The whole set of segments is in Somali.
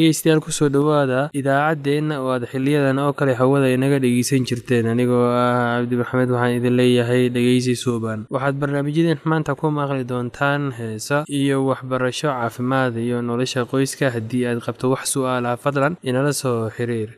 dhegeystayaal ku soo dhowaada idaacaddeenna oo aad xiliyadan oo kale hawada inaga dhegeysan jirteen. Anigoo ah cabdi maxamed waxaan idin leeyahay dhegeysi suuban waxaad barnaamijyadeen maanta ku maqli doontaan heesa iyo waxbarasho caafimaad iyo nolosha qoyska haddii aad qabto wax su'aalaha fadlan inala soo xiriir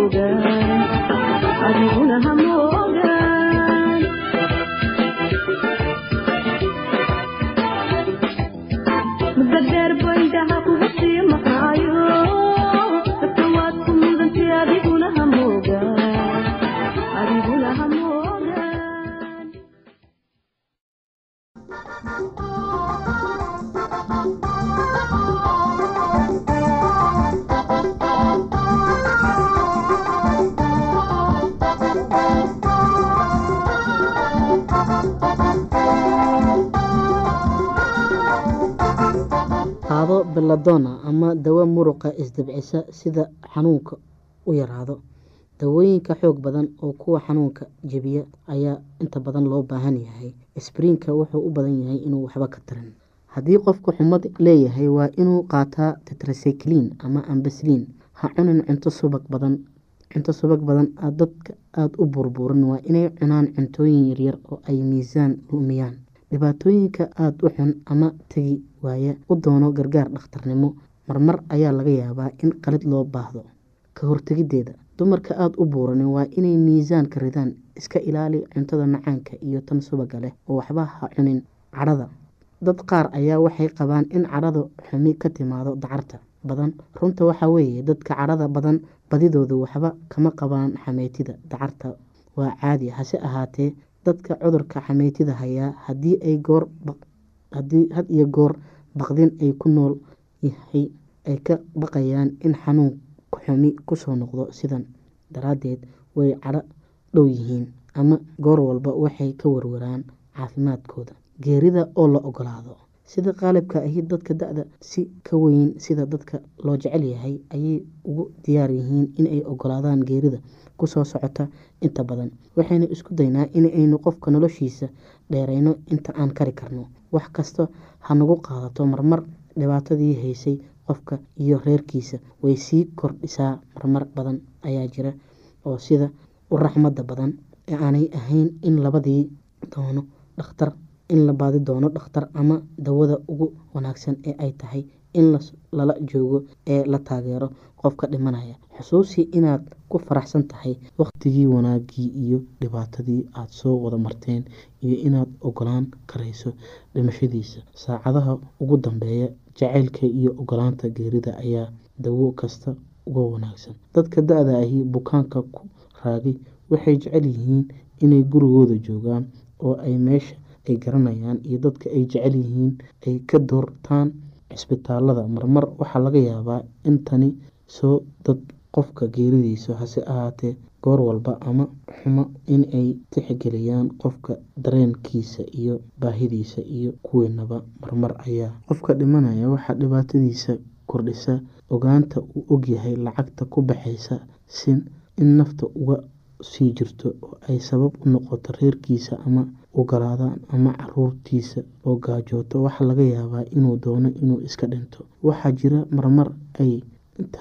lugar. Alguna. Muruqa isdabcisa sida xanuunka u yaraado. Dawooyinka xoog badan oo kuwa xanuunka jebiya ayaa inta badan loo baahan yahay. Sbriinka wuxuu u badan yahay inuu waxba ka tarin. Haddii qofku xumad leeyahay waa inuu qaataa tetracyclin ama ambasliin ha cunin cunto subag badan cunto subag badan dadka aada u burburan waa inay cunaan cuntooyin yaryar oo ay miisaan lumiyaan. Dhibaatooyinka aada u xun ama tegi waaya. U doono gargaar dhakhtarnimo marmar ayaa laga yaabaa in qalid loo baahdo. Ka hortegideeda dumarka aada u buuran waa inay miisaanka ridaan iska ilaali cuntada macaanka iyo tan subaga leh oo waxba ha cunin cadhada dad qaar ayaa waxay qabaan in cadhada xumi ka timaado dacarta badan. Runta waxaa weeye dadka cadhada badan badidoodu waxba kama qabaan xameytida dacarta. Waa caadi hase ahaatee dadka cudurka xameytida hayaa haddii ay goor haddii had iyo goor baqdin ay ku nool yahay ay ka baqayaan in xanuun xumi ku soo noqdo sidan daraadeed way cadho dhow yihiin ama goor walba waxay ka warwaraan caafimaadkooda. Geerida oo la ogolaado sida qaalibka ahi dadka da-da si ka weyn sida dadka loo jecel yahay ayay ugu diyaar yihiin inay ogolaadaan geerida ku soo socota inta badan. Waxaynu isku daynaa inaynu qofka noloshiisa dheereyno inta aan kari karno. Wax kasta ha nagu qaadato marmar dhibaatadii haysay qofka iyo reerkiisa way sii kordhisaa marmar badan ayaa jira oo sida u raxmada badan ee aanay ahayn in labadii doono dhakhtar in la baadi doono dhakhtar ama dawada ugu wanaagsan ee ay tahay in lala joogo ee la taageero qofka dhimanaya. Xusuusi inaad ku faraxsan tahay waqtigii wanaagii iyo dhibaatadii aada soo wada marteen iyo inaad ogolaan karayso dhimashadiisa. Saacadaha ugu dambeeya jaceylka iyo ogolaanta geerida ayaa dawo kasta uga wanaagsan. Dadka da-da ahi bukaanka ku raagay waxay jecel yihiin inay gurigooda joogaan oo ay meesha ay garanayaan iyo dadka ay jecel yihiin ay ka doortaan cisbitaalada marmar waxaa laga yaabaa in tani soo dad qofka geeridiisa hase ahaatee goor walba ama xumo inay tixgeliyaan qofka dareenkiisa iyo baahidiisa iyo kuweenaba marmar ayaa qofka dhimanaya. Waxaa dhibaatadiisa kordhisa ogaanta uu ogyahay lacagta ku baxaysa in nafta uga sii jirto oo ay sabab u noqoto reerkiisa ama ogolaadaan ama caruurtiisa oo gaajooto. Waxaa laga yaabaa inuu doono inuu iska dhinto. Waxaa jira marmar ay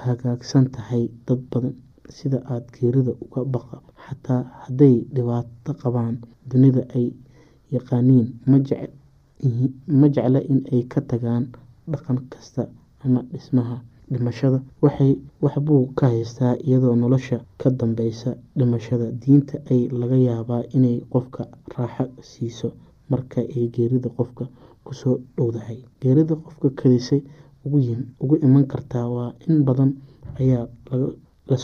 hagaagsan tahay dad badan sida aada geerida uga baqa xataa hadday dhibaato qabaan dunida ay yaqaaniin ma jecla in ay ka tagaan dhaqan kasta ama dhismaha dhimashada. Waxay waxbuu ka haystaa iyadoo nolosha ka dambeysa dhimashada. Diinta ay laga yaabaa inay qofka raaxo siiso marka ay geerida qofka ku soo dhowdahay. Geerida qofka kadisay ugu iman kartaa waa in badan ayaa la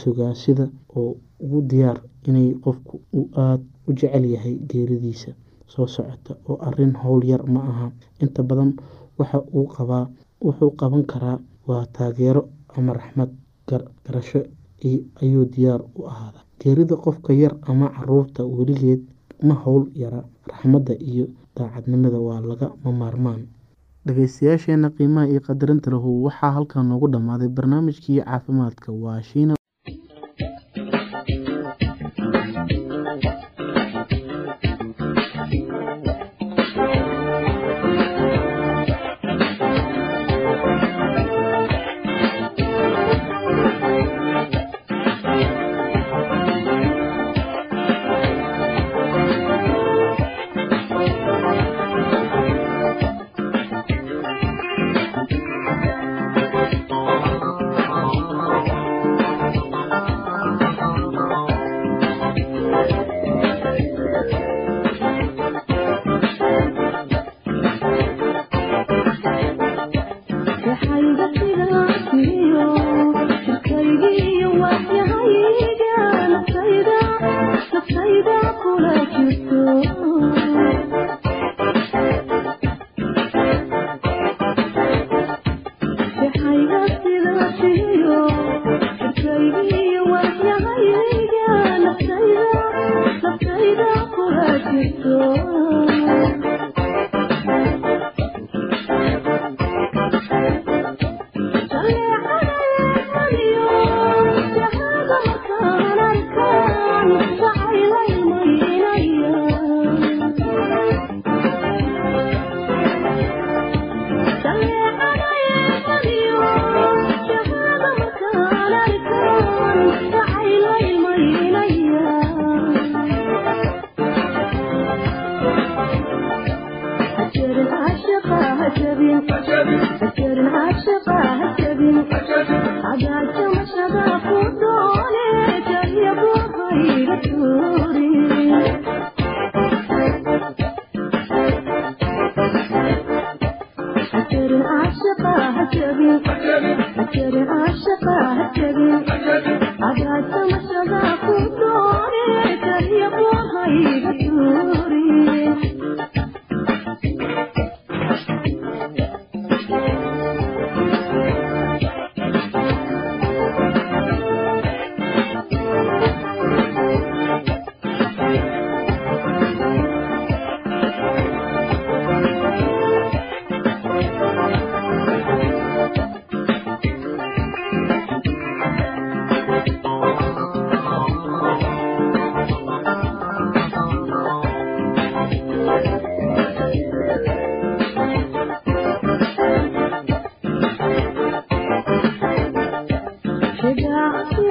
sida oo ugu diyaar inay qofku uu aada u jecel yahay geeridiisa soo socota oo arrin howl yar ma aha. Inta badan waxa uu qabaa wuxuu qaban karaa waa taageero ama raxmad garasho ayuu diyaar u ahaada geerida qofka yar ama carruurta weligeed ma howl yara raxmadda iyo daacadnimada waa laga mamaarmaan dhageystayaasheena qiimaha iyo qadarinta lahu waxaa halkan noogu dhammaaday barnaamijkii caafimaadka waa shiina to you. Baby. तेरे आ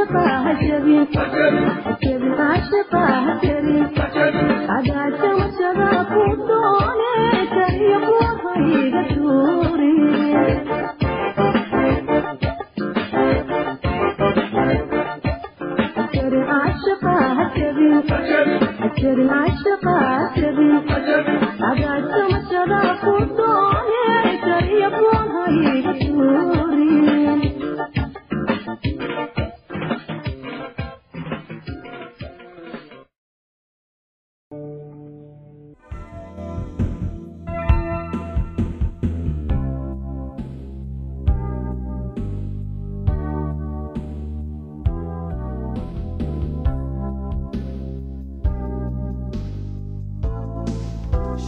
عاشقة هجري هجري عاشقة هجري عدات وشباب ودوني تريق وطريق سوري هجري عاشقة هجري هجري عاشقة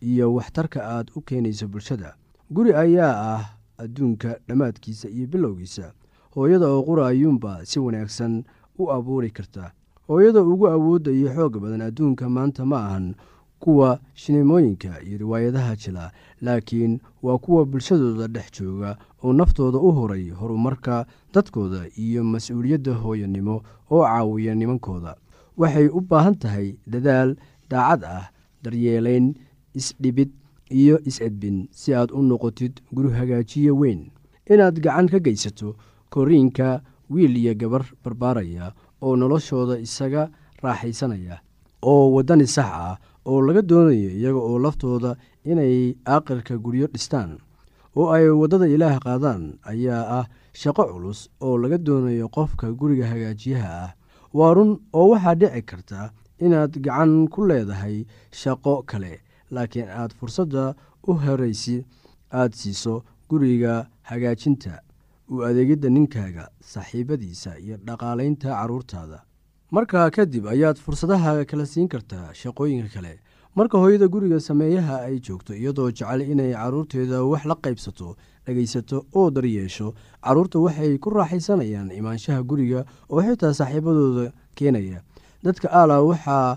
iyo waxtarka aad u keenayso bulshada. Guri ayaa ah adduunka dhammaadkiisa iyo bilowgiisa. Hooyada oo qura ayuunba si wanaagsan u abuuri karta. Hooyada ugu awoodda iyo xoog badan adduunka maanta ma ahan kuwa shineemooyinka iyo riwaayadaha jila laakiin waa kuwa bulshadooda dhex jooga oo naftooda u horay horumarka dadkooda iyo mas'uuliyadda hooyanimo oo caawiya nimankooda. Waxay u baahan tahay dadaal daacad ah daryeelayn isdhibid iyo is-edbin si aad u noqotid guri hagaajiye weyn. Inaad gacan ka geysato koriinka wiil iyo gabar barbaaraya oo noloshooda isaga raaxaysanaya oo waddani sax ah oo laga doonayo iyaga oo laftooda inay aaqirka guryo dhistaan oo ay waddada ilaah qaadaan ayaa ah shaqo culus oo laga doonayo qofka guriga hagaajiyaha ah. Waa run oo waxaa dhici karta inaad gacan ku leedahay shaqo kale laakiin aad fursadda u horaysi aad siiso guriga hagaajinta. U adeegidda ninkaaga saaxiibadiisa iyo dhaqaalaynta carruurtaada markaa kadib ayaad fursadaha kala siin kartaa shaqooyinka kale. Marka hooyada guriga sameeyaha ay joogto iyadoo jecel inay carruurteeda wax la qaybsato dhegaysato oo daryeesho carruurta waxay ku raaxaysanayaan imaanshaha guriga oo xitaa saaxiibadooda keenaya. Dadka aala waxaa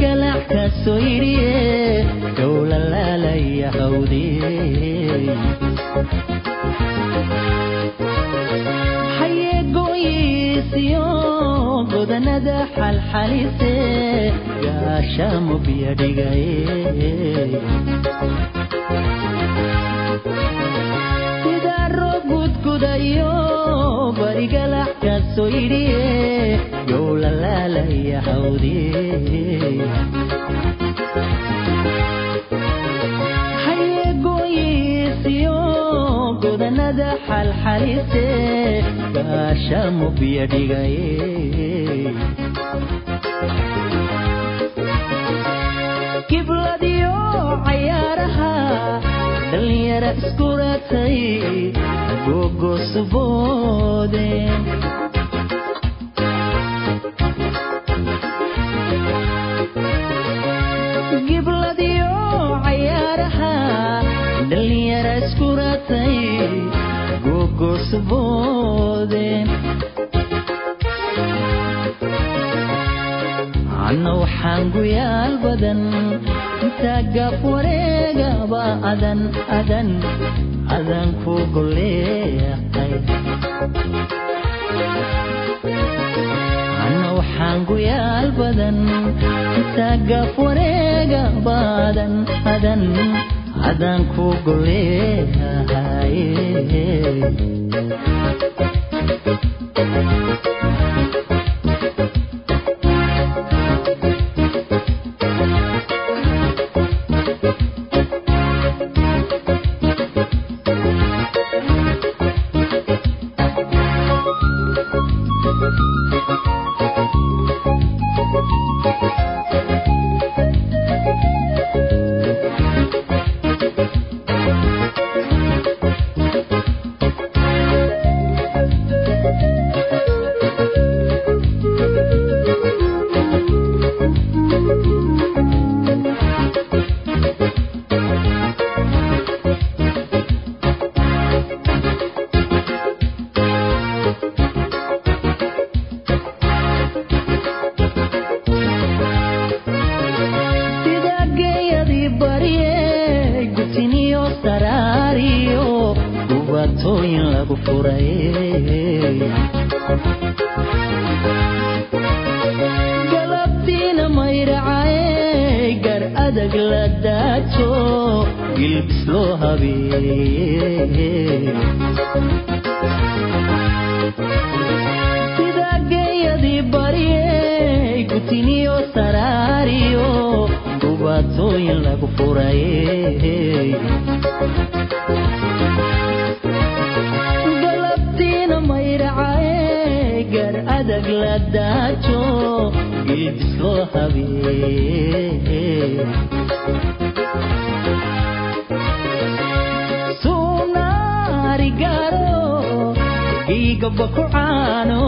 galacta soyriye dhowlalaalaya hawdiye xayeegoyisiyo godanada xalxalise gaashaamubya dhigaye dayo barigalaxkaasoo idhiye yow lalaalaya hawdiye hayeegoyisiyo godanada xalxalise baasha mubya dhigaye yara iskuratay gogos boode gibladiyo cayaaraha dhalinyara iskuratay gogos boode anna waxaan guyaal badan taaggaaf wareegaba adan adan adan ku goleeaqay anna waxaan guyaal badan taaggaaf wareegaba adan adan adan ku goleehay dhibaatooyin lagu furay galabdiina maydhacae gar adag la daajo gilbis loo habeeye dhibaatooyin lagu furaye adag la daajo iibsoo habee suunaarigaro dhiiga baku caano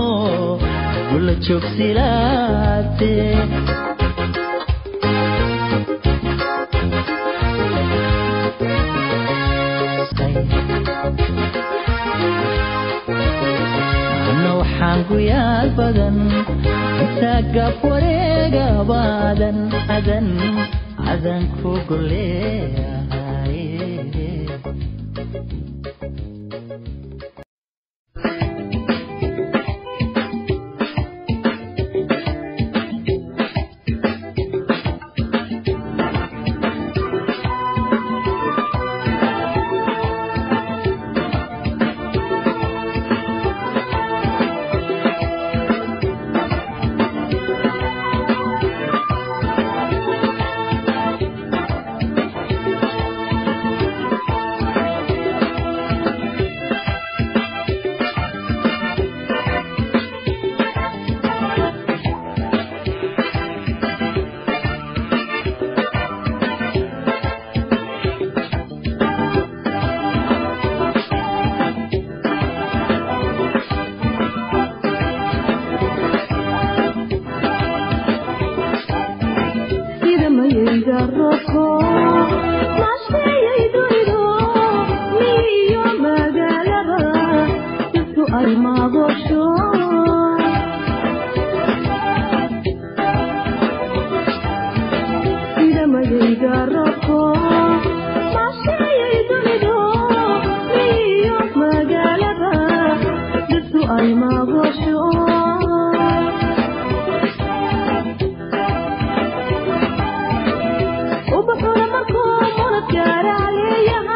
gula joog silaate guyaal badan sagaf wareega waadan adan adanku goleeyahay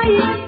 Thank you.